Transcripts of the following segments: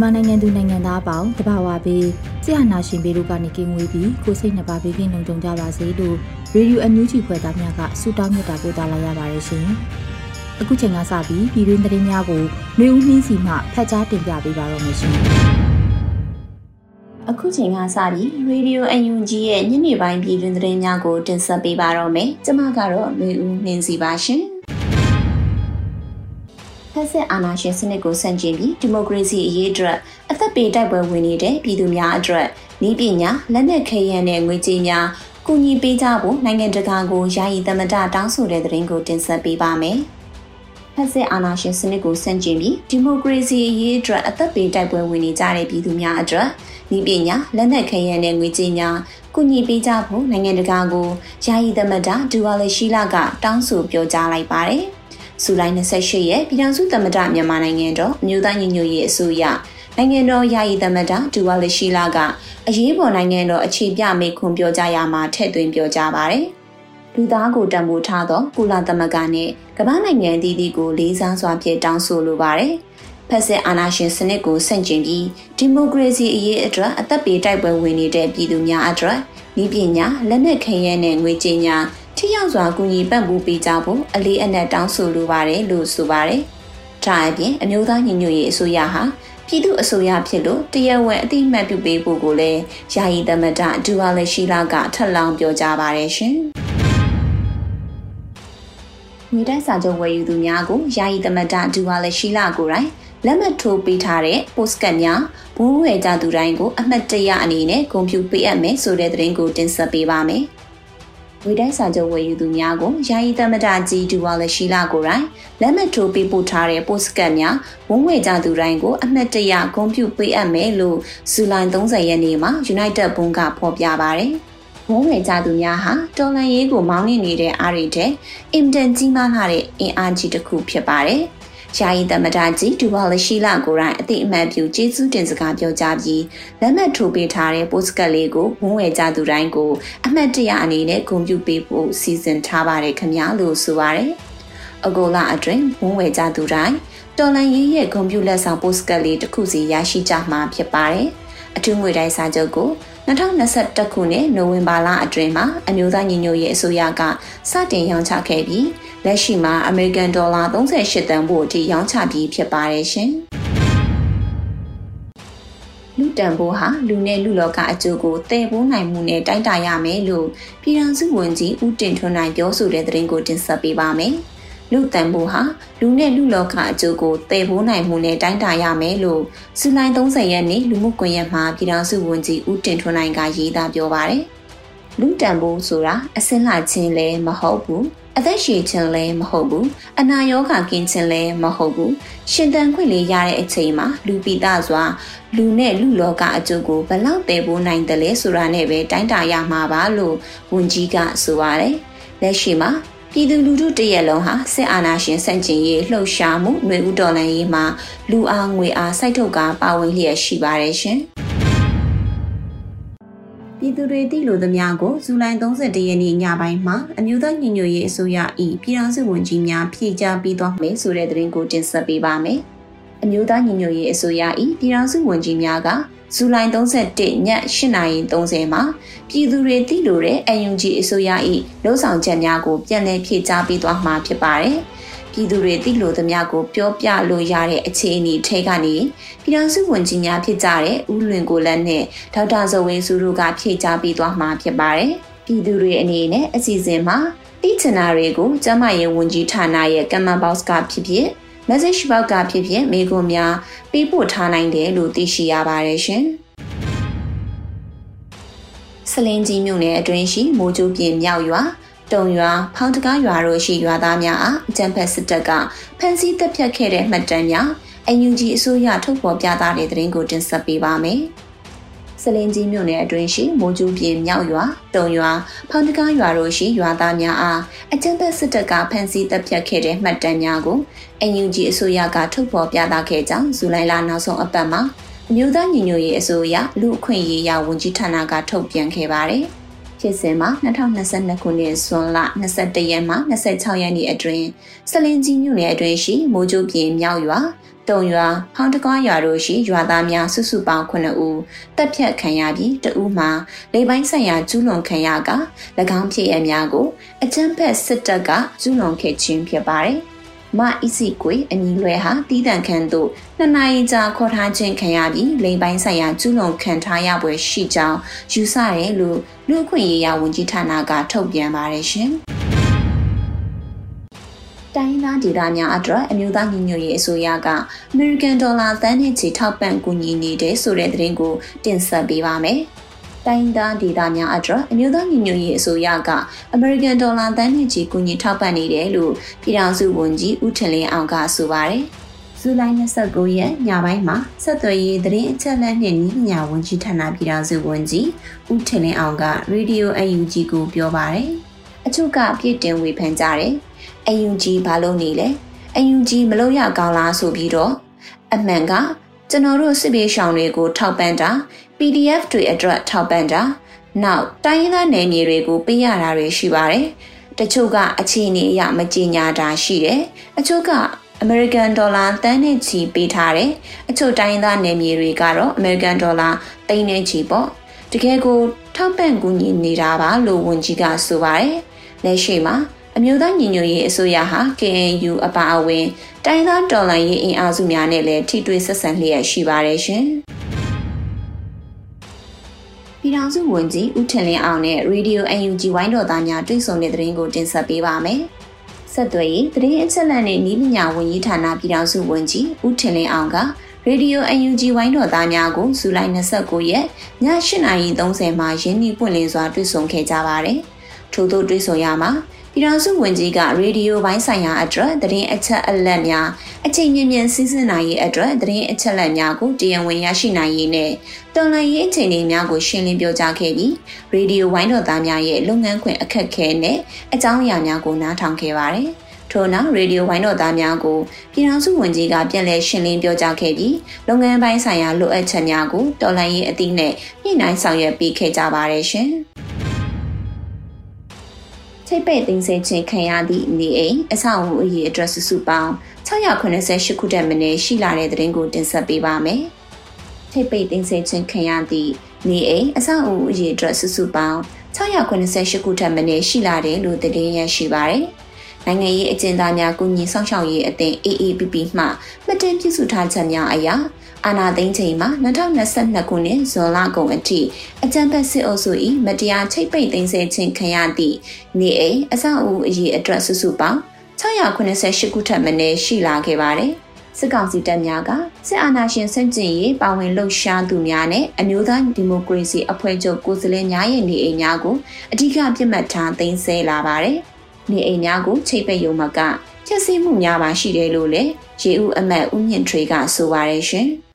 မြန်မာနိုင်ငံသူနိုင်ငံသားအပေါင်းတဘာဝပေးဆရာနာရှင်ပေတို့ကနေကင်းဝေးပြီးကိုစိတ်နှစ်ပါးဘေးကင်းလုံခြုံကြပါစေလို့ရေဒီယိုအန်ယူဂျီခွဲသားများကဆုတောင်းမြတ်တာပို့သလာရပါတယ်ရှင်။အခုချိန်ကစပြီးပြည်တွင်းသတင်းများကိုနှွေဦးနှင်းစီမှဖတ်ကြားတင်ပြပေးပါတော့မရှင်။အခုချိန်ကစပြီးရေဒီယိုအန်ယူဂျီရဲ့ညနေပိုင်းပြည်တွင်းသတင်းများကိုတင်ဆက်ပေးပါတော့မယ်။ကျွန်မကတော့နှွေဦးနှင်းစီပါရှင်။ဖ က်စစ်အာဏာရှင်စနစ်ကိုဆန့်ကျင်ပြီးဒီမိုကရေစီအရေးအတွက်အသက်ပေးတိုက်ပွဲဝင်နေတဲ့ပြည်သူများအတွက်ဤပညာလက်နက်ခဲယမ်းနဲ့ငွေကြေးများကူညီပေးကြဖို့နိုင်ငံတကာကိုယာယီသမ္မတတောင်းဆိုတဲ့သတင်းကိုတင်ဆက်ပေးပါမယ်။ဖက်စစ်အာဏာရှင်စနစ်ကိုဆန့်ကျင်ပြီးဒီမိုကရေစီအရေးအတွက်အသက်ပေးတိုက်ပွဲဝင်နေကြတဲ့ပြည်သူများအတွက်ဤပညာလက်နက်ခဲယမ်းနဲ့ငွေကြေးများကူညီပေးကြဖို့နိုင်ငံတကာကိုယာယီသမ္မတဒူဝါလရှိလာကတောင်းဆိုပြောကြားလိုက်ပါတယ်။ ဇူလိုင်28ရက်ပြည်ထောင်စုသမ္မတမြန်မာနိုင်ငံတော်အမျိုးသားညီညွတ်ရေးအစိုးရနိုင်ငံတော်ယာယီသမ္မတဒူဝါလရှိလာကအရေးပေါ်နိုင်ငံတော်အခြေပြမေခွန်ပြောကြားရမှာထည့်သွင်းပြောကြားပါတယ်။လူသားကိုတံပိုးထားသောကုလသမဂ္ဂနဲ့ကမ္ဘာနိုင်ငံအသီးသီးကိုလေးစားစွာဖြင့်တောင်းဆိုလိုပါတယ်။ဖက်စစ်အာဏာရှင်စနစ်ကိုဆန့်ကျင်ပြီးဒီမိုကရေစီအရေးအတွက်အသက်ပေးတိုက်ပွဲဝင်နေတဲ့ပြည်သူများအတွက်ဤပညာလက်နက်ခဲယမ်းနဲ့ငွေကြေးများ ထိရောက်စွာကူညီပံ့ပိုးပေးကြဖို့အလေးအနက်တောင်းဆိုလိုပါတယ်လို့ဆိုပါတယ်။ဒါအပြင်အမျိုးသားညီညွတ်ရေးအစိုးရဟာပြည်သူအစိုးရဖြစ်လို့တရားဝင်အတိအမှတ်ပြုပေးဖို့ကိုလည်းယာယီသမ္မတဒူဝါလက်ရှိလာကထပ်လောင်းပြောကြားပါတယ်ရှင်။မြေတိုင်းစာချုပ်ဝယ်ယူသူများကိုယာယီသမ္မတဒူဝါလက်ရှိလာကိုယ်တိုင်လက်မှတ်ထိုးပေးထားတဲ့ postcard များဘိုးဝယ်ကြသူတိုင်းကိုအမှတ်တရအနေနဲ့ဂုဏ်ပြုပေးအပ်မယ်ဆိုတဲ့သတင်းကိုတင်ဆက်ပေးပါမယ်။ ဝေတိုင်းစာချုပ်ဝယ်ယူသူများကိုယာယီသမ္မတကြီးဒူဝါလရှိလာကိုယ်တိုင်လက်မှတ်ထိုးပေးပို့ထားတဲ့ပို့စကတ်များဝန်ဝေကြသူတိုင်းကိုအမှတ်တရဂုဏ်ပြုပေးအပ်မယ်လို့ဇူလိုင်30ရက်နေ့မှာ United ဘုံကဖော်ပြပါတယ်။ဝန်ဝေကြသူများဟာတော်လန်ရေးကိုမောင်းနှင်နေတဲ့အားတွေတဲ့အင်တန်ကြီးမားလာတဲ့အင်အားကြီးတစ်ခုဖြစ်ပါတယ်။ ယာယီသမ္မတကြီးဒူဝါလရှိလာကိုရိုင်းအသိအမှတ်ပြုကျေးဇူးတင်စကားပြောကြားပြီးလက်မှတ်ထိုးပေးထားတဲ့ပို့စကတ်လေးကိုဝန်းဝယ်ကြသူတိုင်းကိုအမှတ်တရအနေနဲ့ဂုဏ်ပြုပေးဖို့စီစဉ်ထားပါတယ်ခင်ဗျာလို့ဆိုပါတယ်။အကိုလာအတွင်ဝန်းဝယ်ကြသူတိုင်းတော်လန်ရေးရဲ့ဂုဏ်ပြုလက်ဆောင်ပို့စကတ်လေးတစ်ခုစီရရှိကြမှာဖြစ်ပါတယ်။အထူးငွေတိုင်းစာချုပ်ကို2021ခုနှစ်နိုဝင်ဘာလအတွင်းမှာအမျိုးသားညီညွတ်ရေးအစိုးရကစတင်ရောင်းချခဲ့ပြီး လက်ရှိမှာအမေရိကန်ဒေါ်လာ38တန်ဖို့အထိရောင်းချပြီးဖြစ်ပါတယ်ရှင်။လူတန်ဖိုးဟာလူနဲ့လူလောကအကျိုးကိုတည်ပိုးနိုင်မှုနဲ့တိုက်တာရမယ်လို့ပြည်ထောင်စုဝန်ကြီးဦးတင်ထွန်းနိုင်ပြောဆိုတဲ့သတင်းကိုတင်ဆက်ပေးပါမယ်။လူတန်ဖိုးဟာလူနဲ့လူလောကအကျိုးကိုတည်ဖို့နိုင်မှုနဲ့တိုင်းတာရမယ်လို့ဇူလိုင်30ရက်နေ့လူမှုကွန်ရက်မှာပြည်ထောင်စုဝန်ကြီးဦးတင်ထွန်းနိုင်ကရေးသားပြောပါတယ်။လူတန်ဖိုးဆိုတာအစင်းလှခြင်းလည်းမဟုတ်ဘူး အသက်ရှည်ခြင်းလည်းမဟုတ်ဘူးအနာရောဂါကင်းခြင်းလည်းမဟုတ်ဘူးရှင်တန်ခွင့်လေးရတဲ့အချိန်မှာလူပိသားစွာလူနဲ့လူလောကအကျိုးကိုဘလောက်တည်ဖို့နိုင်တယ်လဲဆိုတာနဲ့ပဲတိုင်းတာရမှာပါလို့ဝန်ကြီးကဆိုပါတယ်လက်ရှိမှာပြည်သူလူထုတရက်လုံးဟာစစ်အာဏာရှင်ဆန့်ကျင်ရေးလှုပ်ရှားမှုຫນွေဥတော်လှန်ရေးမှာလူအားငွေအားစိုက်ထုတ်ကာပါဝင်လျက်ရှိပါတယ်ရှင်။ ပြည်သူတွေသိလိုသမျှကိုဇူလိုင်31ရက်နေ့ညပိုင်းမှာအမျိုးသားညီညွတ်ရေးအစိုးရ၏ပြည်ထောင်စုဝန်ကြီးများဖြည့်ကြားပြီးသွားမယ်ဆိုတဲ့သတင်းကိုတင်ဆက်ပေးပါမယ်။အမျိုးသားညီညွတ်ရေးအစိုးရ၏ပြည်ထောင်စုဝန်ကြီးများကဇူလိုင်31ည8:30မှာပြည်သူတွေသိလိုတဲ့ UNG အစိုးရ၏လုံဆောင်ချက်များကိုပြန်လည်ဖြည့်ကြားပေးသွားမှာဖြစ်ပါတယ်။ ပြပြည်သူတွေသိလို့သမျှကိုပြောပြလို့ရတဲ့အခြေအနေထဲကနေပြည်ထောင်စုဝန်ကြီးများဖြစ်ကြတဲ့ဦးလွင်ကိုလက်နဲ့ဒေါက်တာဇဝေစုတို့ကဖြည့်ချပေးသွားမှာဖြစ်ပါတယ်။ပြည်သူတွေအနေနဲ့အစီအစဉ်မှာတိချနာတွေကိုကျမရဲ့ဝန်ကြီးဌာနရဲ့ကမ္ဘာဘော့စ်ကဖြစ်ဖြစ် message box ကဖြစ်ဖြစ်မိကုံများပေးပို့ထားနိုင်တယ်လို့သိရှိရပါတယ်ရှင်။ဆလင်းကြီးမြို့နယ်အတွင်းရှိမိုးကျိုးပြင်မြောက်ရွာ တုံရွာဖောင်းတကားရွာတို့ရှိရွာသားများအားအကြံဖက်စစ်တပ်ကဖမ်းဆီးတပ်ဖြတ်ခဲ့တဲ့မှတ်တမ်းများအယူဂျီအစိုးရထုတ်ဖော်ပြသတဲ့သတင်းကိုတင်ဆက်ပေးပါမယ်။စလင်းကြီးမြို့နယ်အတွင်းရှိမိုးကျူးပြင်မြောက်ရွာတုံရွာဖောင်းတကားရွာတို့ရှိရွာသားများအားအကြံဖက်စစ်တပ်ကဖမ်းဆီးတပ်ဖြတ်ခဲ့တဲ့မှတ်တမ်းများကိုအယူဂျီအစိုးရကထုတ်ဖော်ပြသခဲ့ကြောင်းဇူလိုင်လနောက်ဆုံးအပတ်မှာအမျိုးသားညီညွတ်ရေးအစိုးရလူအခွင့်အရေးရဝန်ကြီးဌာနကထုတ်ပြန်ခဲ့ပါတယ်။ ဖြစ်စဉ်မှာ2022ခုနှစ်ဇွန်လ21ရက်မှ26ရက်နေ့အတွင်းစလင်ကြီးမြို့နယ်အတွင်းရှိမိုးကြိုးပြင်မြောက်ရွာတုံရွာဖောင်းတကွားရွာတို့ရှိရွာသားများစုစုပေါင်း9ဦးတပ်ဖြတ်ခံရပြီးတဦးမှာလေပိုင်းဆိုင်ရာကျူးလွန်ခံရက၎င်းဖြစ်ရများကိုအကြမ်းဖက်စစ်တပ်ကကျူးလွန်ခဲ့ခြင်းဖြစ်ပါတယ်။ မအီစီကွေအမီလွဲဟာတီးတန့်ခန်းသို့နှစ်နာရီကြာခေါ်ထားခြင်းခံရပြီးလိမ်ပိုင်းဆိုင်ရာကျူးလွန်ခံထားရပွဲရှိကြောင်းယူဆတယ်လို့လူ့အခွင့်အရေးဝန်ကြီးဌာနကထုတ်ပြန်ပါတယ်ရှင်။တိုင်းသားဒေသများအတွက်အမျိုးသားညီညွတ်ရေးအစိုးရကအမေရိကန်ဒေါ်လာသန်းနဲ့ချီထောက်ပံ့ကူညီနေတဲ့ဆိုတဲ့သတင်းကိုတင်ဆက်ပေးပါမယ်။ တိုင်းသားဒေသများအတွက်အမျိုးသားညီညွတ်ရေးအစိုးရကအမေရိကန်ဒေါ်လာသန်းနဲ့ချီကူညီထောက်ပံ့နေတယ်လို့ပြည်ထောင်စုဝန်ကြီးဦးထင်လင်းအောင်ကဆိုပါတယ်။ဇူလိုင်29ရက်ညပိုင်းမှာဆက်သွယ်ရေးသတင်းအချက်အလက်နှင့်ဤပညာဝန်ကြီးဌာနပြည်ထောင်စုဝန်ကြီးဦးထင်လင်းအောင်ကရေဒီယို UNG ကိုပြောပါတယ်။အချို့ကပြည့်တင်ဝေဖန်ကြတယ်။ UNG ဘာလို့နေလဲ။ UNG မလို့ရကောင်းလားဆိုပြီးတော့အမှန်ကကျွန်တော်တို့စစ်ပေးရှောင်တွေကိုထောက်ပံ့တာ PDF တွေအတွက်ထောက်ပံ့တာနောက်တိုင်းရင်းသားနယ်မြေတွေကိုပေးရတာတွေရှိပါတယ်တချို့ကအခြေအနေအရမကြေညာတာရှိတယ်အချို့ကအမေရိကန်ဒေါ်လာတန်းနဲ့ချီပေးထားတယ်အချို့တိုင်းသားနယ်မြေတွေကတော့အမေရိကန်ဒေါ်လာသိန်းနဲ့ချီပေါ့တကယ်ကိုထောက်ပံ့ကူညီနေတာပါလို့ဝန်ကြီးကဆိုပါတယ်လက်ရှိမှာအမျိုးသားညီညွတ်ရေးအစိုးရဟာ KNU အပါအဝင်တိုင်းသားတော်လှန်ရေးအင်အားစုများနဲ့လည်းထိတွေ့ဆက်ဆံလျက်ရှိပါတယ်ရှင်။ ပြည်ထောင်စုဝန်ကြီးဦးထင်လင်းအောင်နဲ့ Radio UNG ဝိုင်းတော်သားများတွေ့ဆုံတဲ့သတင်းကိုတင်ဆက်ပေးပါမယ်။ဆက်သွယ်ရေးသတင်းအချက်အလက်နဲ့ဤပညာဝန်ကြီးဌာနပြည်ထောင်စုဝန်ကြီးဦးထင်လင်းအောင်ကရေဒီယို UNG ဝိုင်းတော်သားများကိုဇူလိုင်29ရက်ည8:30မှာရင်းနှီးပွင့်လင်းစွာတွေ့ဆုံခဲ့ကြပါတယ်။ထို့သောတွေ့ဆုံရမှာ ပြည်ထောင်စုဝန်ကြီးကရေဒီယိုပိုင်းဆိုင်ရာအတွက်သတင်းအချက်အလက်များအချိန်မြင့်မြင့်စီးဆင်းနိုင်ရေးအတွက်သတင်းအချက်အလက်များကိုတရားဝင်ရရှိနိုင်ရေးနဲ့တော်လှန်ရေးအခြေအနေများကိုရှင်းလင်းပြောကြားခဲ့ပြီးရေဒီယိုဝိုင်းတော်သားများရဲ့လုပ်ငန်းခွင်အခက်အခဲနဲ့အကြောင်းအရာများကိုနားထောင်ခဲ့ပါတယ်။ထို့နောက်ရေဒီယိုဝိုင်းတော်သားများကိုပြည်ထောင်စုဝန်ကြီးကပြန်လည်ရှင်းလင်းပြောကြားခဲ့ပြီးလုပ်ငန်းပိုင်းဆိုင်ရာလိုအပ်ချက်များကိုတော်လှန်ရေးအသီးနဲ့ညှိနှိုင်းဆောင်ရွက်ပေးခဲ့ကြပါတယ်ရှင်။ ချိတ်ပိတ်သိမ်းဆည်းခြင်းခံရသည့်နေအိမ်အဆောက်အဦအရေးအတွက်စုစုပေါင်း688ခုတက်မင်းရှိလာတဲ့သတင်းကိုတင်ဆက်ပေးပါမယ်။ချိတ်ပိတ်သိမ်းဆည်းခြင်းခံရသည့်နေအိမ်အဆောက်အဦအရေးအတွက်စုစုပေါင်း688ခုတက်မင်းရှိလာတယ်လို့သတင်းရရှိပါရယ်။နိုင်ငံရေးအကျဉ်းသားများကုညီဆောင်ရှောက်ရေးအသင်း AAPP မှမှတ်တမ်းပြုစုထားချက်များအရ အာနာသိန်းချိန်မှာ2022ခုနှစ်ဇွန်လကုန်အထိအကြံဖက်စစ်အုပ်စု၏မတရားချိတ်ပိတ်သိမ်းဆည်းခြင်းခံရသည့်နေအိမ်အဆောက်အဦအရေးအတွက်စုစုပေါင်း688ခုထပ်မင်းရှိလာခဲ့ပါတယ်။စစ်ကောင်စီတပ်များကစစ်အာဏာရှင်ဆန့်ကျင်ရေးပါဝင်လှုပ်ရှားသူများနဲ့အမျိုးသားဒီမိုကရေစီအဖွဲ့ချုပ်ကိုယ်စားလှယ်များရဲ့နေအိမ်များကိုအဓိကပြစ်မှတ်ထားသိမ်းဆည်းလာပါတယ်။နေအိမ်များကိုချိတ်ပိတ်ရုံမှာကချက်စီမှုများပါရှိတယ်လို့လည်းရေဦးအမတ်ဦးမြင့်ထွေးကဆိုပါတယ်ရှင်။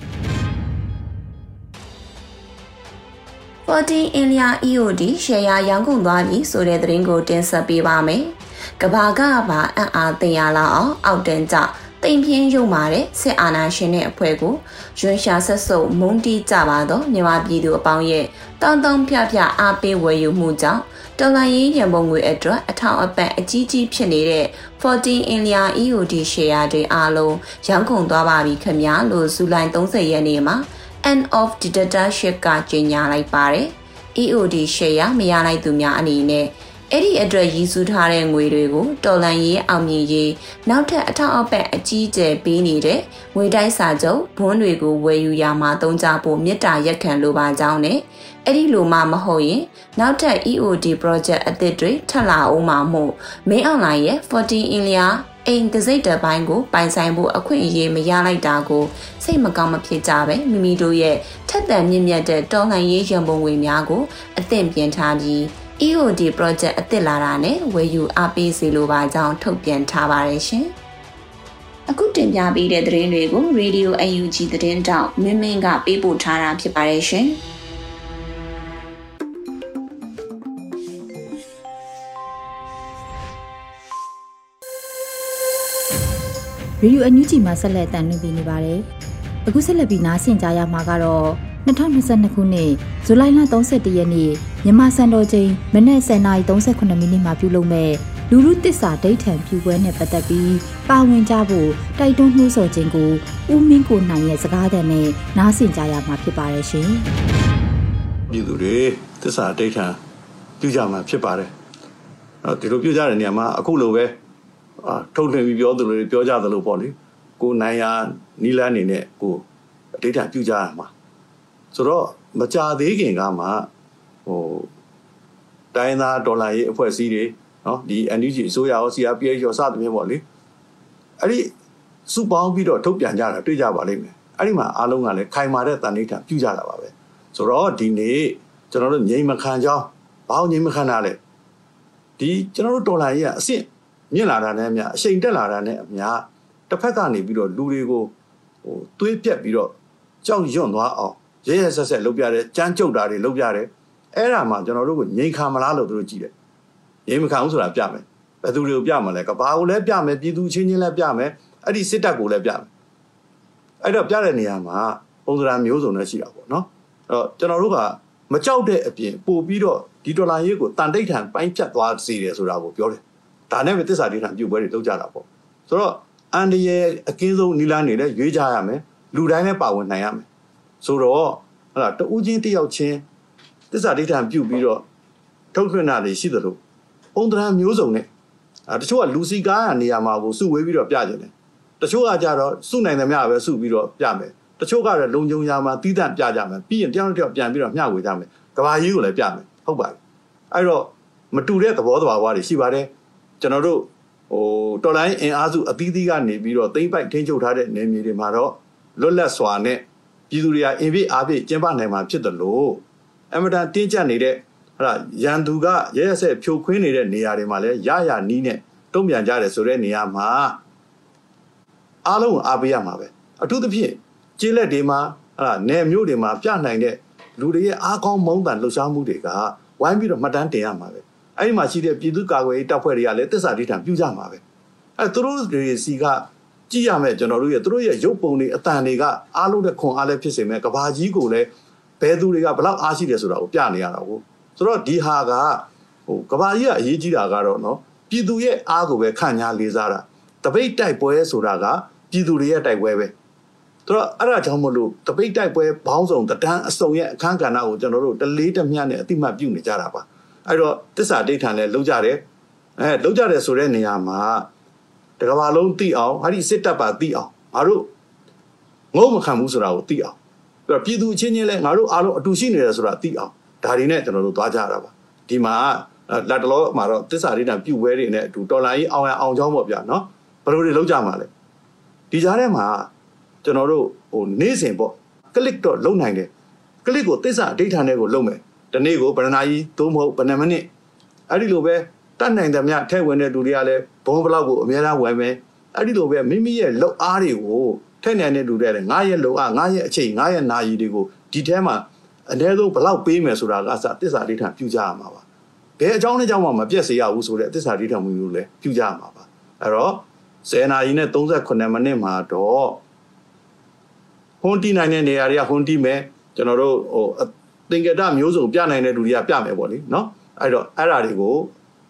14 India EOD ရှယ်ယာရောင်းကုန်သွားပြီဆိုတဲ့သတင်းကိုတင်ဆက်ပေးပါမယ်။ကဘာကပါအံ့အားသင်ရလောက်အောင်အောက်တန်းကြတိမ်ပြင်းရုံမာတဲ့စစ်အာဏာရှင်တဲ့အဖွဲ့ကိုရွှန်ရှာဆက်စုပ်မုန်းတီးကြပါတော့မြန်မာပြည်သူအပေါင်းရဲ့တောင်းတောင်းဖြဖြအားပေးဝယ်ယူမှုကြောင့်တော်လိုင်းရေးရန်ပုံငွေအတွက်အထောက်အပံ့အကြီးကြီးဖြစ်နေတဲ့14 India EOD share တွေအားလုံးရောင်းကုန်သွားပါပြီခင်ဗျာလို့ဇူလိုင်30ရက်နေ့မှာ end of dictatorship ကကြေညာလိုက်ပါတယ်။ EOD share မရလိုက်သူများအနေနဲ့အဲ့ဒီအတွက်ရည်စူးထားတဲ့ငွေတွေကိုတော်လန်ရေးအောင်မြင်ရေးနောက်ထပ်အထောက်အပံ့အကြီးအကျယ်ပေးနေတဲ့ငွေတိုက်စာချုပ်ဘွန်းတွေကိုဝယ်ယူရမှာသုံးကြဖို့မြစ်တာရက်ခံလိုပါကြောင်းနဲ့အဲ့ဒီလိုမှမဟုတ်ရင်နောက်ထပ် EOD project အသစ်တွေထပ်လာအောင်မှာမို့မင်းအွန်လိုင်းရဲ့14 India အိမ်တစိတ်တပိုင်းကိုပိုင်ဆိုင်ဖို့အခွင့်အရေးမရလိုက်တာကိုစိတ်မကောင်းမဖြစ်ကြပဲမိမိတို့ရဲ့ထက်သန်မြင့်မြတ်တဲ့တော်လှန်ရေးရန်ပုံငွေများကိုအသင့်ပြင်ထားပြီး EOD project အသစ်လာတာနဲ့ဝယ်ယူအားပေးစီလိုပါကြောင်းထုတ်ပြန်ထားပါတယ်ရှင်။အခုတင်ပြပေးတဲ့သတင်းတွေကို Radio UNG သတင်းတောက်မင်းမင်းကပေးပို့ထားတာဖြစ်ပါတယ်ရှင်။ ရေဒီယိုအန်ယူဂျီမှာဆက်လက်တန်လှည့်ပြီးနေပါတယ်။အခုဆက်လက်ပြီးနားဆင်ကြရမှာကတော့2022ခုနှစ်ဇူလိုင်လ31ရက်နေ့မြန်မာစံတော်ချိန်မနက်10:38မိနစ်မှာပြုလုပ်မဲ့လူလူတစ္ဆာဒိဋ္ဌံပြုပွဲနဲ့ပတ်သက်ပြီးပါဝင်ကြဖို့တိုက်တွန်းနှိုးဆော်ခြင်းကိုဦးမင်းကိုနိုင်ရဲ့စကားသံနဲ့နားဆင်ကြရမှာဖြစ်ပါတယ်ရှင်။ပြည်သူတွေတစ္ဆာဒိဋ္ဌံပြုကြမှာဖြစ်ပါတယ်။အဲ့ဒီလိုပြုကြတဲ့နေရာမှာအခုလိုပဲအာ ထုတ်လွှင့်ပြီးပြောသလိုပြောကြသလိုပေါ့လေကိုနိုင်ရနီလန်းအနေနဲ့ကိုအဋ္ဌာပြုကြရမှာဆိုတော့မကြသေးခင်ကမှဟိုတိုင်းသားဒေါ်လာရေးအဖွဲ့အစည်းတွေနော်ဒီ NUG အစိုးရရော CRPH ရောစသဖြင့်ပေါ့လေအဲ့ဒီစုပေါင်းပြီးတော့ထုတ်ပြန်ကြတာတွေ့ကြပါလိမ့်မယ်အဲ့ဒီမှာအားလုံးကလည်းခိုင်မာတဲ့တန်ဋိဌာပြုကြတာပါပဲဆိုတော့ဒီနေ့ကျွန်တော်တို့ငြိမ်မခံကြောင်းဘာလို့ငြိမ်မခံတာလဲဒီကျွန်တော်တို့ဒေါ်လာရေးကအဆင့် မြင့်လာတာနဲ့အများအချိန်တက်လာတာနဲ့အများတစ်ဖက်ကနေပြီးတော့လူတွေကိုဟိုသွေးပြက်ပြီးတော့ကြောက်ရွံ့သွားအောင်ရဲရဲဆက်ဆက်လုပ်ပြတယ်ကြမ်းကြုတ်တာတွေလုပ်ပြတယ်အဲ့ဒါမှကျွန်တော်တို့ကိုငြိမ်ခံမလားလို့သူတို့ကြည့်တယ်ငြိမ်မခံဘူးဆိုတာပြမယ်ဘယ်သူတွေကိုပြမလဲကဘာကိုလည်းပြမယ်ပြည်သူချင်းချင်းလည်းပြမယ်အဲ့ဒီစစ်တပ်ကိုလည်းပြမယ်အဲ့တော့ပြတဲ့နေရာမှာပုံစံမျိုးစုံနဲ့ရှိတာပေါ့နော်အဲ့တော့ကျွန်တော်တို့ကမကြောက်တဲ့အပြင်ပို့ပြီးတော့ဒီဒေါ်လာရေးကိုတန်တိတ်ထန်ပိုင်းဖြတ်သွားစေတယ်ဆိုတာကိုပြောတယ် ဒါနဲ့ပဲတစ္ဆာဒိဋ္ဌံပြုပွဲတွေလုပ်ကြတာပေါ့ဆိုတော့အန်ဒီရဲ့အကင်းဆုံးနီလာနေလဲရွေးကြရမယ်လူတိုင်းလည်းပါဝင်နိုင်ရမယ်ဆိုတော့ဟလာတူးချင်းတယောက်ချင်းတစ္ဆာဒိဋ္ဌံပြုပြီးတော့ထုတ်ထွင်းတာတွေရှိသလိုပုံတရံမျိုးစုံနဲ့အဲတချို့ကလူစီကားရနေရာမှာကိုစုဝေးပြီးတော့ပြကြတယ်တချို့ကကြတော့စုနိုင်သမျှပဲစုပြီးတော့ပြမယ်တချို့ကတော့လုံခြုံရာမှာတီးတန့်ပြကြမယ်ပြီးရင်တယောက်တစ်ယောက်ပြန်ပြီးတော့မျှဝေကြမယ်ကဘာကြီးကိုလည်းပြမယ်ဟုတ်ပါတယ်အဲ့တော့မတူတဲ့သဘောတဘာဝတွေရှိပါတယ် ကျွန်တော်တို့ဟိုတော်လိုင်းအင်အားစုအသီးသီးကနေပြီးတော့သိမ့်ပိုက်ထင်းချုပ်ထားတဲ့နေမြေတွေမှာတော့လွတ်လပ်စွာနဲ့ပြည်သူတွေကအင်ပြည့်အားဖြင့်ကျင်းပနိုင်မှာဖြစ်တယ်လို့အမတန်တင်းကျပ်နေတဲ့ဟလာရန်သူကရဲရဲဆက်ဖြိုခွင်းနေတဲ့နေရာတွေမှာလည်းရရနီးနဲ့တုံ့ပြန်ကြတယ်ဆိုတဲ့နေရာမှာအားလုံးအားပေးရမှာပဲအထူးသဖြင့်ကျေးလက်တွေမှာဟလာနယ်မြို့တွေမှာပြနိုင်တဲ့လူတွေရဲ့အားကောင်းမုန်းတန်လှုပ်ရှားမှုတွေကဝိုင်းပြီးတော့မှတ်တမ်းတင်ရမှာပဲ အဲ့ဒီမှာရှိတဲ့ပြည်သူ့ကာကွယ်ရေးတပ်ဖွဲ့တွေကလည်းတစ္ဆာဒိဋ္ဌံပြုကြမှာပဲအဲသူတို့တွေစီကကြည့်ရမယ်ကျွန်တော်တို့ရဲ့သူတို့ရဲ့ရုပ်ပုံတွေအတန်တွေကအားလုံးတဲ့ခွန်အားလည်းဖြစ်စေမယ်ကဘာကြီးကိုလည်းဘယ်သူတွေကဘလောက်အားရှိတယ်ဆိုတာကိုပြနေရတာကိုဆိုတော့ဒီဟာကဟိုကဘာကြီးကအရေးကြီးတာကတော့နော်ပြည်သူရဲ့အားကိုပဲခန့်ညာလေးစားတာတပိတ်တိုက်ပွဲဆိုတာကပြည်သူတွေရဲ့တိုက်ပွဲပဲဆိုတော့အဲ့ဒါကြောင့်မလို့တပိတ်တိုက်ပွဲဘောင်းဆောင်တဒန်းအစုံရဲ့အခန်းကဏ္ဍကိုကျွန်တော်တို့တလေးတမျှနဲ့အတိမတ်ပြုနေကြတာပါ အဲ့တော့တစ္ဆာဒိဋ္ဌံလည်းလုံးကြတယ်အဲလုံးကြတယ်ဆိုတဲ့နေရာမှာတကဘာလုံးသိအောင်ဟာဒီစစ်တပ်ပါသိအောင်ငါတို့ငုံမခံဘူးဆိုတာကိုသိအောင်ပြီးတော့ပြည်သူချင်းချင်းလည်းငါတို့အားလုံးအတူရှိနေတယ်ဆိုတာသိအောင်ဒါတွေနဲ့ကျွန်တော်တို့သွားကြတာပါဒီမှာလက်တလောမှာတော့တစ္ဆာဒိဋ္ဌံပြုတ်ဝဲတွေနဲ့အတူတော်လိုင်းအောင်ရအောင်ချောင်းပေါ့ဗျာနော်ဘယ်လိုတွေလုံးကြမှာလဲဒီကြားထဲမှာကျွန်တော်တို့ဟိုနေ့စဉ်ပေါ့ကလစ်တော့လုံနိုင်တယ်ကလစ်ကိုတစ္ဆာဒိဋ္ဌံနဲ့ကိုလုံမယ် တနေ့ကိုဗရဏာကြီးသို့မဟုတ်ဗနမိနစ်အဲ့ဒီလိုပဲတတ်နိုင်တဲ့မြထဲဝင်တဲ့လူတွေကလည်းဘုံဘလောက်ကိုအများအားဝယ်မယ်အဲ့ဒီလိုပဲမိမိရဲ့လောက်အားတွေကိုထက်နိုင်တဲ့လူတွေလည်းငါရဲ့လောက်အားငါရဲ့အချိန်ငါရဲ့နာရီတွေကိုဒီထဲမှာအနည်းဆုံးဘလောက်ပေးမယ်ဆိုတာကအစတစ္ဆာဒိဋ္ဌံပြုကြရမှာပါဘယ်အကြောင်းနဲ့ကြောင့်မှမပြည့်စေရဘူးဆိုတဲ့တစ္ဆာဒိဋ္ဌံမျိုးလည်းပြုကြရမှာပါအဲ့တော့10နာရီနဲ့38မိနစ်မှာတော့ဟွန်တီနိုင်တဲ့နေရာတွေကဟွန်တီမယ်ကျွန်တော်တို့ဟို သင်္ကေတမျိုးစုံပြနိုင်တဲ့လူတွေကပြမယ်ပေါ့လေနော်အဲ့တော့အဲ့ဓာတွေကို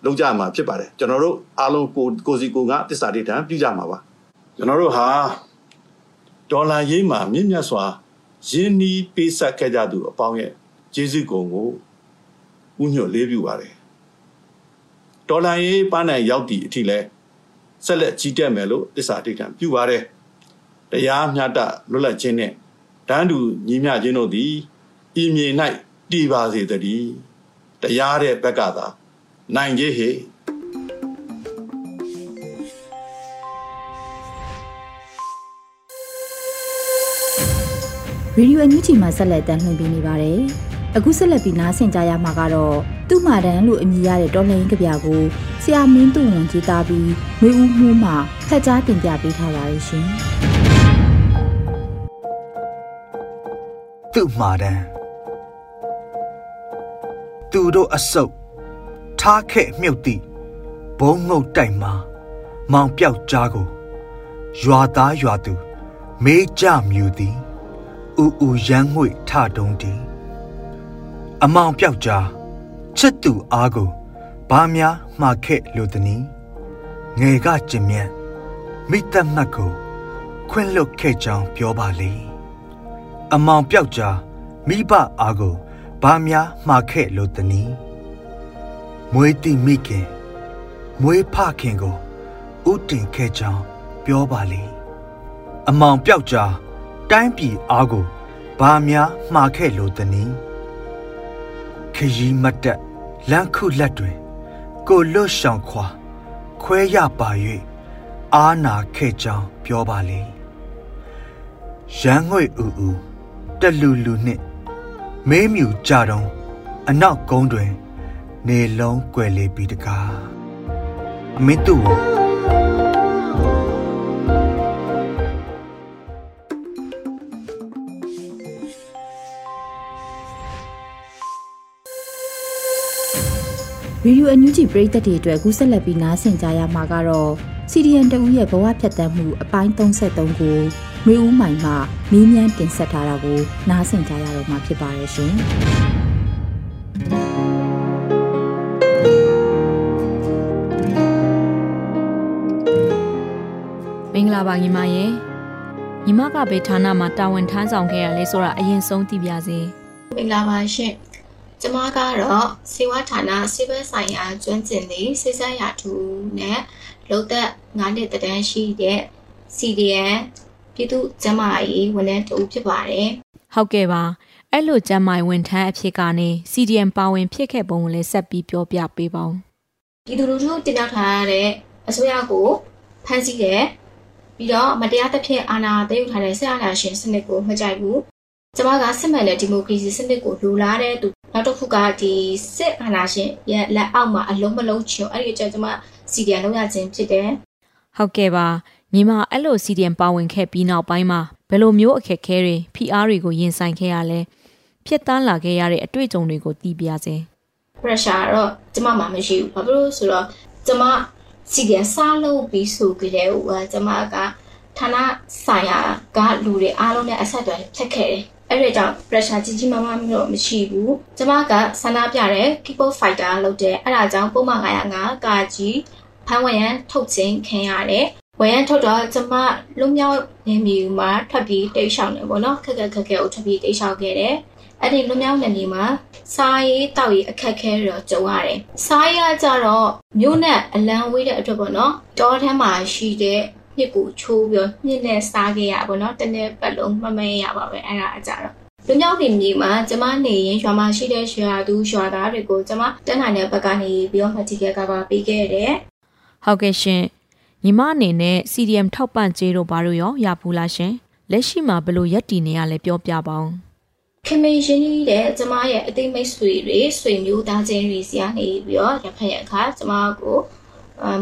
လုံးကြမှာဖြစ်ပါတယ်ကျွန်တော်တို့အားလုံးကိုကိုစီကိုကတစ္ဆာဒိဋ္ဌံပြုကြမှာပါကျွန်တော်တို့ဟာဒေါ်လာရေးမှာမြင့်မြတ်စွာရင်းနှီးပေးဆက်ခဲ့ကြသူအပေါင်းရဲ့ကျေးဇူးကုန်ကိုဥညွတ်လေးပြုပါတယ်ဒေါ်လာရေးပန်းနိုင်ရောက်သည့်အထိလဲဆက်လက်ကြီးတက်မယ်လို့သစ္စာတိတ်ထံပြုပါတယ်တရားမျှတလွတ်လပ်ခြင်းနဲ့တန်းတူညီမျှခြင်းတို့သည် ဤမြေ၌တည်ပါစေတည်းတရားတဲ့ဘက်ကသာနိုင်ကြီးဟေရေဒီယိုအန်ယူဂျီမှာဆက်လက်တမ်းလှည့်ပေးနေပါတယ်။အခုဆက်လက်ပြီးနားဆင်ကြရမှာကတော့သူ့မာတန်လို့အမည်ရတဲ့တော်လှန်ရေးကြပြကိုဆရာမင်းသူဝန်ကြီးသားပြီးငွေဦးမှုမှဖက်ကြားတင်ပြပေးထားပါရရှင်။သူ့မာတန် သူတို့အစုပ်ထားခဲ့မြုပ်သည့်ဘုံငုတ်တိုင်မှာမောင်ပြောက်ကြားကိုရွာသားရွာသူ မေးကြမြူသည်ဥဥရမ်းငွေထတုံးတီအမောင်ပြောက်ကြားချစ်သူအားကိုဘာများမှားခဲ့လို့တနည်းငယ်ကကျင်မြတ်မိတ္တမတ်ကိုခွင့်လွတ်ခဲ့ကြောင်းပြောပါလေအမောင်ပြောက်ကြားမိဘအားကို ဘာများမှားခဲ့လို့တနည်းမွေးတိမိခင်မွေးဖခင်ကိုဥတင်ခဲ့ကြောင်းပြောပါလေအမောင်ပြောက်ကြားတိုင်းပြည်အားကိုဘာများမှားခဲ့လို့တနည်းခရီးမတက်လမ်းခုလက်တွင် ကိုလွတ်ရှောင်ခွာ ခွဲရပါ၍အာနာခဲ့ကြောင်းပြောပါလေရန်ငွေဥဥတလူလူနှင့် မေးမြူကြတော့အနောက်ကုန်းတွင် နေလုံးကွယ်လေပြီးတကားမင်းတို့ရေဒီယိုအန်ယူဂျီပရိသတ်တွေအတွက်ကူးဆက်လက်ပြီးနားဆင်ကြရမှာကတော့ စီဒီအန်တဦးရဲ့ဘဝဖြတ်သန်းမှုအပိုင်း33ကိုမျိုးဦးမိုင်မှမင်းမြန်းတင်ဆက်ထားတာကိုနားဆင်ကြရတော့မှာဖြစ်ပါရဲ့ရှင်မင်္ဂလာပါညီမရေညီမကဘယ်ဌာနမှာတာဝန်ထမ်းဆောင်ခဲ့ရလဲဆိုတာအရင်ဆုံးသိပါစေမင်္ဂလာပါရှင်ကျမကတော့စေဝါဌာနစေဘက်ဆိုင်ရာကျွမ်းကျင်သည့်စေစပ်ရာထူးနဲ့ လုံသက်9နှစ်တန်းရှိတဲ့ CDN ပြည်သူ့ကျန်းမာရေးဝန်ထမ်းတူဖြစ်ပါတယ်။ဟုတ်ကဲ့ပါ။အဲ့လိုကျန်းမာရေးဝန်ထမ်းအဖြစ်ကနေ CDN ပါဝင်ဖြစ်ခဲ့ပုံကိုလည်းဆက်ပြီးပြောပြပေးပါဦး။ပြည်သူလူထုတင်ပြထားရတဲ့အစိုးရကိုဖမ်းဆီးတယ်ပြီးတော့မတရားသဖြင့်အာဏာသိမ်းယူထားတဲ့ဆရာနာရှင်စနစ်ကိုမကြိုက်ဘူး။ ကျမကစစ်မှန်တဲ့ဒီမိုကရေစီစနစ်ကိုလိုလားတဲ့သူနောက်တစ်ခုကဒီစစ်အာဏာရှင်ရဲ့လက်အောက်မှာအလုံးမလုံးချွန်အဲ့ဒီအချက်ကျွန်မစီဒီအန်လုပ်ရခြင်းဖြစ်တယ်ဟုတ်ကဲ့ပါညီမအဲ့လို CDM ပါဝင်ခဲ့ပြီးနောက်ပိုင်းမှာဘယ်လိုမျိုးအခက်အခဲတွေ PR တွေကိုရင်ဆိုင်ခဲ့ရလဲဖြစ်တန်းလာခဲ့ရတဲ့အတွေ့အကြုံတွေကိုသိပြစေ pressure တော့ကျမမှမရှိဘူးဘာဖြစ်လို့ဆိုတော့ကျမ CDM စားလို့ပြီးဆိုကြတဲ့ဟိုကျမကဌာနဆိုင်ရာကလူတွေအားလုံးနဲ့အဆက်အသွယ်ဖြတ်ခဲ့တယ် အဲ့ဒါကြောင့် pressure ကြီးကြီးမားမားမျိုးမရှိဘူးကျမကဆန္ဒပြတဲ့ keyboard fighter လုပ်တဲ့အဲ့ဒါကြောင့်ပုံမှန်905ကာကြီးဖမ်းဝရန်ထုတ်ခြင်းခံရတယ်ဝရန်ထုတ်တော့ကျမလွမြောက်နေမီမှာထွက်ပြီးတိတ်ရှောင်နေပေါ့နော်ခက်ခက်ခက်ခက်ကိုထွက်ပြီးတိတ်ရှောင်ခဲ့တယ်အဲ့ဒီလွမြောက်နေမီမှာစားရေးတောက်ရေးအခက်ခဲတော့ကြုံရတယ်စားရကြတော့မြို့နဲ့အလံဝေးတဲ့အတွက်ပေါ့နော်တောထဲမှာရှိတဲ့ မြစ်ကိုချိုးပြီးမြစ်နဲ့စားခဲ့ရပါတော့တနေ့ပတ်လုံးမမဲရပါပဲအဲ့ဒါအကြတော့လူမျိုးပြည်မြေမှာကျမနေရင်ရွာမှာရှိတဲ့ရွာသူရွာသားတွေကိုကျမတက်နိုင်တဲ့ဘက်ကနေပြီးတော့ material cover ပေးခဲ့တယ်ဟုတ်ကဲ့ရှင်ညီမအနေနဲ့ CDM ထောက်ပံ့ကြေးတို့ဘာလို့ရောရဘူးလားရှင်လက်ရှိမှာဘယ်လိုရက်တည်နေရလဲပြောပြပါဦးခင်မင်းရင်းနှီးတဲ့ကျမရဲ့အသိမိတ်ဆွေတွေဆွေမျိုးသားချင်းတွေစီကနေပြီးတော့ရဖက်ရအခါကျမကို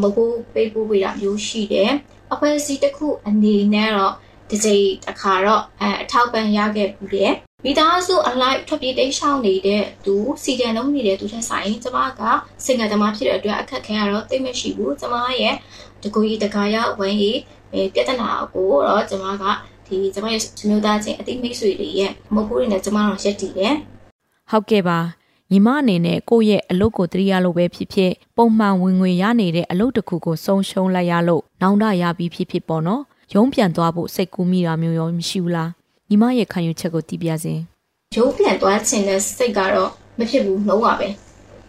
မဟုတ်ပေးပို့ပေးတာမျိုးရှိတယ် အဖွဲ့အစည်းတစ်ခုအနေနဲ့တော့ဒီကြိမ်တစ်ခါတော့အထောက်ပံ့ရခဲ့ဘူးတယ်မိသားစုအလိုက်ထွက်ပြေးတိတ်ရှောင်နေတဲ့သူစီတန်လုံးနေတဲ့သူထက်ဆိုင်ကျမကစင်ကတမဖြစ်တဲ့အတွက်အခက်ခဲရတော့သိမရှိဘူးကျမရဲ့တကူကြီးတကာရဝမ်းကြီးပြဿနာကိုတော့ကျမကဒီကျမရဲ့မျိုးသားချင်းအတိမိတ်ဆွေတွေရဲ့မဟုတ်ဘူးတွေနဲ့ကျမတို့ရက်တည်တယ်ဟုတ်ကဲ့ပါ ညီမအနေနဲ့ကိုယ့်ရဲ့အလုပ်ကိုတရိယာလို့ပဲဖြစ်ဖြစ်ပုံမှန်ဝင်ငွေရနေတဲ့အလုပ်တစ်ခုကိုဆုံးရှုံးလိုက်ရလို့နောင်တရပြီးဖြစ်ဖြစ်ပေါ့နော်ရုံးပြန်သွားဖို့စိတ်ကူးမိတာမျိုးရောမရှိဘူးလားညီမရဲ့ခံယူချက်ကိုသိပြစေရုံးပြန်သွားခြင်းတဲ့စိတ်ကတော့မဖြစ်ဘူးလုံးဝပဲ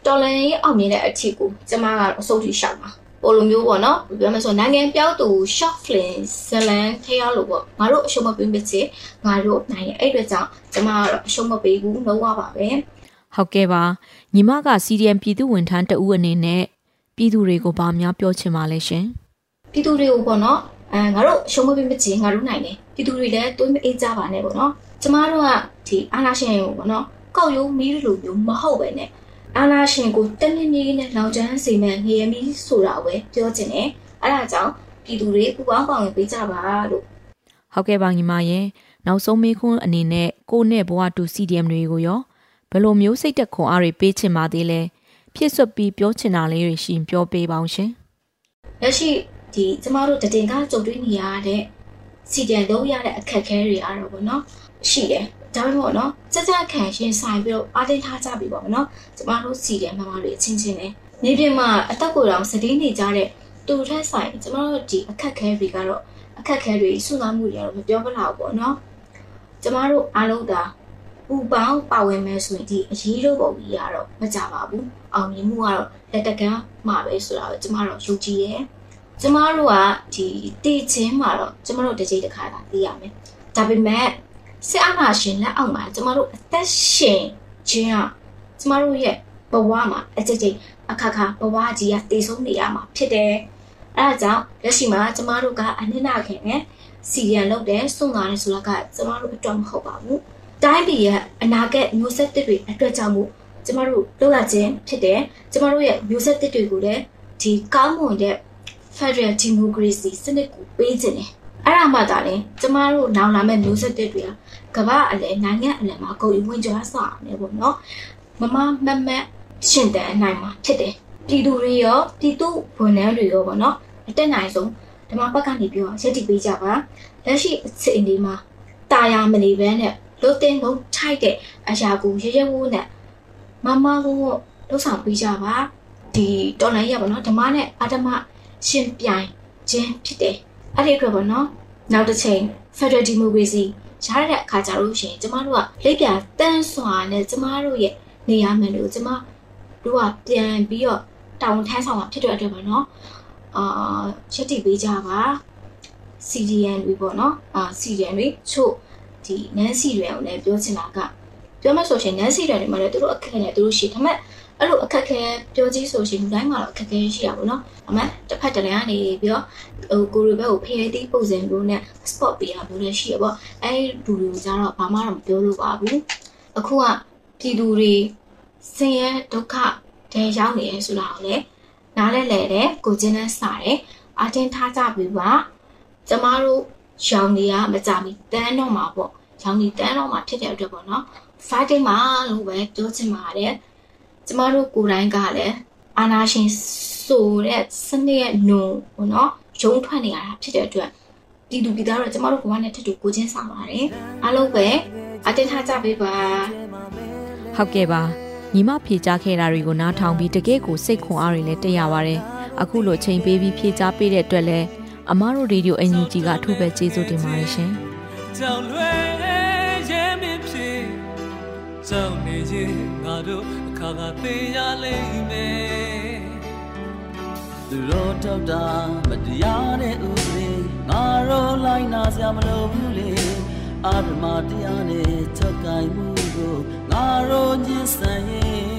တော်လန်ရေးအောင်မြင်တဲ့အထီကိုကျမကအစိုးထိရှောက်ပါပိုလိုမျိုးပေါ့နော်ပြောမှဆိုနိုင်ငံပြောက်သူ short film ဇလန်ခရလို့ပေါ့ငါတို့အရှုံးမပေးမချေငါတို့နိုင်ရဲ့အဲ့အတွက်ကြောင့်ကျမကတော့အရှုံးမပေးဘူးလုံးဝပါပဲ ဟုတ်ကဲ့ပါညီမက CDM ပြည်သူဝန်ထမ်းတဦးအနေနဲ့ပြည်သူတွေကိုဗာများပြောချင်ပါလဲရှင်ပြည်သူတွေကိုပေါ့နော်အဲငါတို့ရှုံးမပေးမချေငါတို့နိုင်တယ်ပြည်သူတွေလည်းတွေးမအေးကြပါနဲ့ပေါ့နော်ကျမတို့ကဒီအာနာရှင်ကိုပေါ့နော်ကောက်ရုံမီးလိုမျိုးမဟုတ်ပဲနဲ့အာနာရှင်ကိုတနည်းနည်းနဲ့လောင်ချမ်းစီမံငရေမီဆိုတာပဲပြောချင်တယ်အဲဒါကြောင့်ပြည်သူတွေပူပေါင်းပါဝင်ပေးကြပါလို့ဟုတ်ကဲ့ပါညီမရဲ့နောက်ဆုံးမေးခွန်းအနေနဲ့ကိုနဲ့ဘဝတူ CDM တွေကိုရော ဘယ်လိုမျိုးစိတ်သက်ခွန်အားတွေပေးချင်ပါသေးလဲဖြစ်စွပြီးပြောချင်တာလေးတွေရှင်ပြောပေးပါအောင်ရှင်လက်ရှိဒီကျမတို့တတင်ကကြုံတွေ့နေရတဲ့စီတန်လုံးရတဲ့အခက်အခဲတွေအားတော့ဗောနော်ရှိတယ်ဒါပေမဲ့ပေါ့နော်စကြခံရှင်ဆိုင်ပြီးတော့အားတင်းထားကြပြီပေါ့နော်ကျမတို့စီတယ်မမတွေအချင်းချင်းနဲ့နေပြင်မှာအသက်ကိုယ်တော်စည်နေကြတဲ့တူထက်ဆိုင်ကျမတို့ဒီအခက်ခဲတွေကတော့အခက်ခဲတွေစွန့်စားမှုတွေကတော့မပြောပလောက်ပေါ့နော်ကျမတို့အားလုံးဒါ ပူပေါင်းပါဝင်မယ်ဆိုရင်ဒီအရေးတို့ပုံကြီးကတော့မကြပါဘူးအောင်မြင်မှုကတော့လက်တကမ်းမှာပဲဆိုတာကိုကျမတို့ယုံကြည်တယ်ကျမတို့ကဒီတည်ချင်းမှာတော့ကျမတို့တစ်ချိန်တစ်ခါသာသိရမယ်ဒါပေမဲ့စစ်အာဏာရှင်လက်အောက်မှာကျမတို့အသက်ရှင်ခြင်းကကျမတို့ရဲ့ဘဝမှာအကြိတ်ကြိတ်အခါခါဘဝကြီးကတည်ဆုံးနေရမှာဖြစ်တယ်။အဲဒါကြောင့်လက်ရှိမှာကျမတို့ကအနစ်နာခင်နဲ့စီရန်လုပ်တယ်စွန့်ကားတယ်ဆိုတာကကျမတို့အတွက်မဟုတ်ပါဘူး။ တိုင်းပြည်ရဲ့အနာဂတ်မျိုးဆက်တွေအတွက်ကြောင့်မို့ကျမတို့လုပ်ရခြင်းဖြစ်တယ်။ကျမတို့ရဲ့မျိုးဆက်တွေကိုလည်းဒီကောင်းမွန်တဲ့ Federal Democracy စနစ်ကိုပေးခြင်းတယ်။အဲ့ဒါမှသာလေကျမတို့နောင်လာမဲ့မျိုးဆက်တွေကကမ္ဘာအလယ်နိုင်ငံအလယ်မှာကိုယ်ဝင်ကြွားစာနေပေါ့နော်မမမမတ်ရှင်တန်အနိုင်မှာဖြစ်တယ်ပြည်သူတွေရောပြည်သူဝန်ထမ်းတွေရောပေါ့နော်အတက်နိုင်ဆုံးဓမ္မဘက်ကနေပြောရက်တည်ပေးကြပါလက်ရှိအခြေအနေမှာတာယာမနေဘဲနဲ့ လို့တင်လို့ထိုက်တဲ့အရာကိုရရဝိုးနဲ့မမကိုလှုပ်ဆောင်ပေးကြပါဒီတော်လိုင်းရပါတော့ဓမ္မနဲ့အာဓမ္မရှင်ပြိုင်ခြင်းဖြစ်တယ်အဲ့ဒီအတွက်ပေါ့နော်နောက်တစ်ချိန် Federal Democracy ရရတဲ့အခါကြလို့ရှိရင်ကျမတို့ကလက်ပြတန်းစွာနဲ့ကျမတို့ရဲ့နေရာမှန်လို့ကျမတို့ကပြန်ပြီးတော့တောင်းထမ်းဆောင်တာဖြစ်တဲ့အတွက်ပါနော်အာချက်တိပေးကြပါ CDN တွေပေါ့နော်အာ CDN တွေချို့ ဒီနန်းစီတွေကိုလည်းပြောချင်တာကပြောမှဆိုရှင်နန်းစီတွေမှာလည်းသူတို့အခက်အခဲနဲ့သူတို့ရှိဒါပေမဲ့အဲ့လိုအခက်ခဲပြောကြီးဆိုရှင်လူတိုင်းမှာတော့အခက်ခဲရှိရပါဘောနော်။အမှတစ်ဖက်တစ်လမ်းကနေပြီးတော့ဟိုကိုရီဘက်ကိုဖျဲသီးပုံစံမျိုးနဲ့ spot ပေးရမျိုးလည်းရှိရပေါ့။အဲ့ဒီလူတွေကြတော့ဘာမှတော့မပြောလို့ပါဘူး။အခုကပြည်သူတွေဆင်းရဲဒုက္ခတဲရောက်နေရဆိုတာကိုလည်းနားလဲလဲတယ်ကိုချင်းနဲ့စတယ်အတင်းထားကြပြီပါ။ကျမတို့ ရောင်နေရမကြမီတန်းတော့မှာပေါ့။ရောင်နေတန်းတော့မှာဖြစ်တဲ့အတွက်ပေါ့နော်။ fighting မှာလို့ပဲပြောချင်ပါတယ်။ကျမတို့ကိုယ်တိုင်ကလည်းအာနာရှင်ဆိုတဲ့စနစ်ရဲ့နုံပေါ့နော်ရုံထွက်နေရတာဖြစ်တဲ့အတွက်ပြည်သူပြည်သားတို့ကျမတို့ဘဝနဲ့ထပ်တူကိုချင်းဆောင်ပါတယ်အားလုံးပဲအတင်းထားကြပေးပါဟုတ်ကဲ့ပါညီမဖြေကြားခဲ့တာတွေကိုနားထောင်ပြီးတကယ့်ကိုစိတ်ခွန်အားတွေလည်းတက်ရပါတယ်အခုလိုချိန်ပေးပြီးဖြေကြားပေးတဲ့အတွက်လည်း အမားတို့ရေဒီယိုအန်ယူဂျီကအထူးပဲကျေးဇူးတင်ပါတယ်ရှင်ကြောင်လွဲရဲမင်းဖြစ်ကြောင်နေရင်ငါတို့ခါခါသေးရလိမ့်မယ်သူတို့ထောက်တာမတရားတဲ့ဥပဒေငါတို့လိုက်နာစရာမလိုဘူးလေအာဓမတရားနဲ့ချုပ်ကိုင်မှုကိုငါတို့ညှဉ်းဆန်ရင်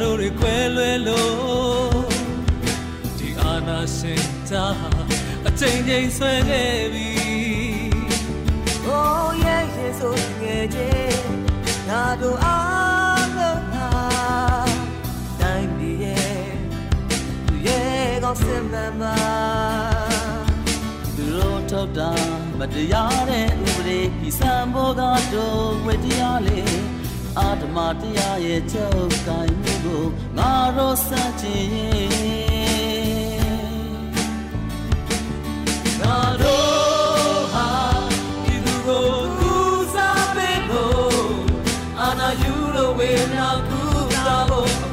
တို့တွေကွဲလွဲလို့ဒီအာနာရှင်သာအချိန်ချင်းဆွဲခဲ့ပြီ Oh yeah yeah so ငယ်ချင်းငါတို့အားလုံးဟာတိုင်းပြည်ရဲ့သူရဲ့ကောင်းစင်မှန်မှာသူတို့ထောက်တာမတရားတဲ့ဥပဒေဒီစံဘောကတော့ဝတ္တရားလေးအာဓမတရားရဲ့ချုပ်ကိုင်း ကိုငါတို့စัจရင်ငါတို့ဟာဒီလူကိုကူစားပေးဖို့အာနာယူလို့ဝေနာကူစားဖို့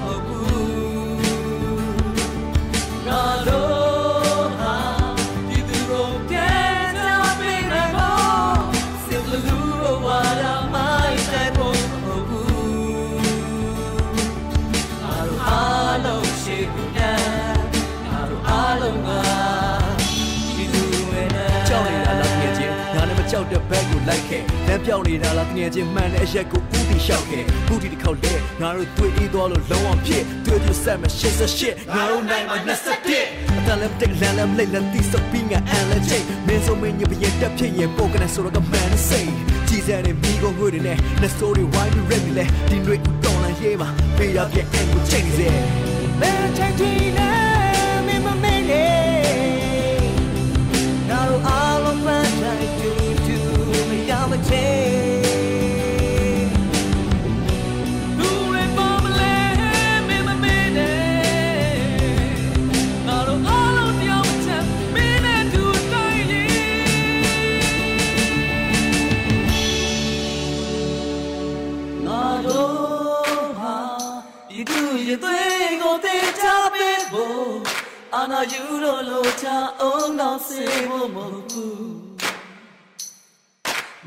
လိုက်ခဲ့လမ်းပြောင်းနေတာလားတကယ်ချင်းမှန်တဲ့အရက်ကိုဥတီလျှောက်ခဲ့ခုဒီတစ်ခေါက်လဲငါတို့တွေ့အေးသွားလို့လုံးဝဖြစ်တွေ့ပြဆက်မရှစ်ဆက်ရှစ်ငါတို့နိုင်မှာ21အတလည်းတက်လမ်းလည်းမလိမ့်လည်းတီးစပင်းကအန်လည်းချိန်မင်းဆိုမင်းညပြည့်တက်ဖြစ်ရင်ပိုကနေဆိုတော့ကမန်စိတ်ကြည်စဲနေမိကိုငွေတွေနဲ့လက်စိုးတွေဝိုင်းပြီးရက်နေလဲဒီတွေတော်လန်ရေးမှာပေးရပြတဲ့အန်ကိုချိန်နေစေမင်းချိ မရမချေလူတွေပေါ်မလဲမ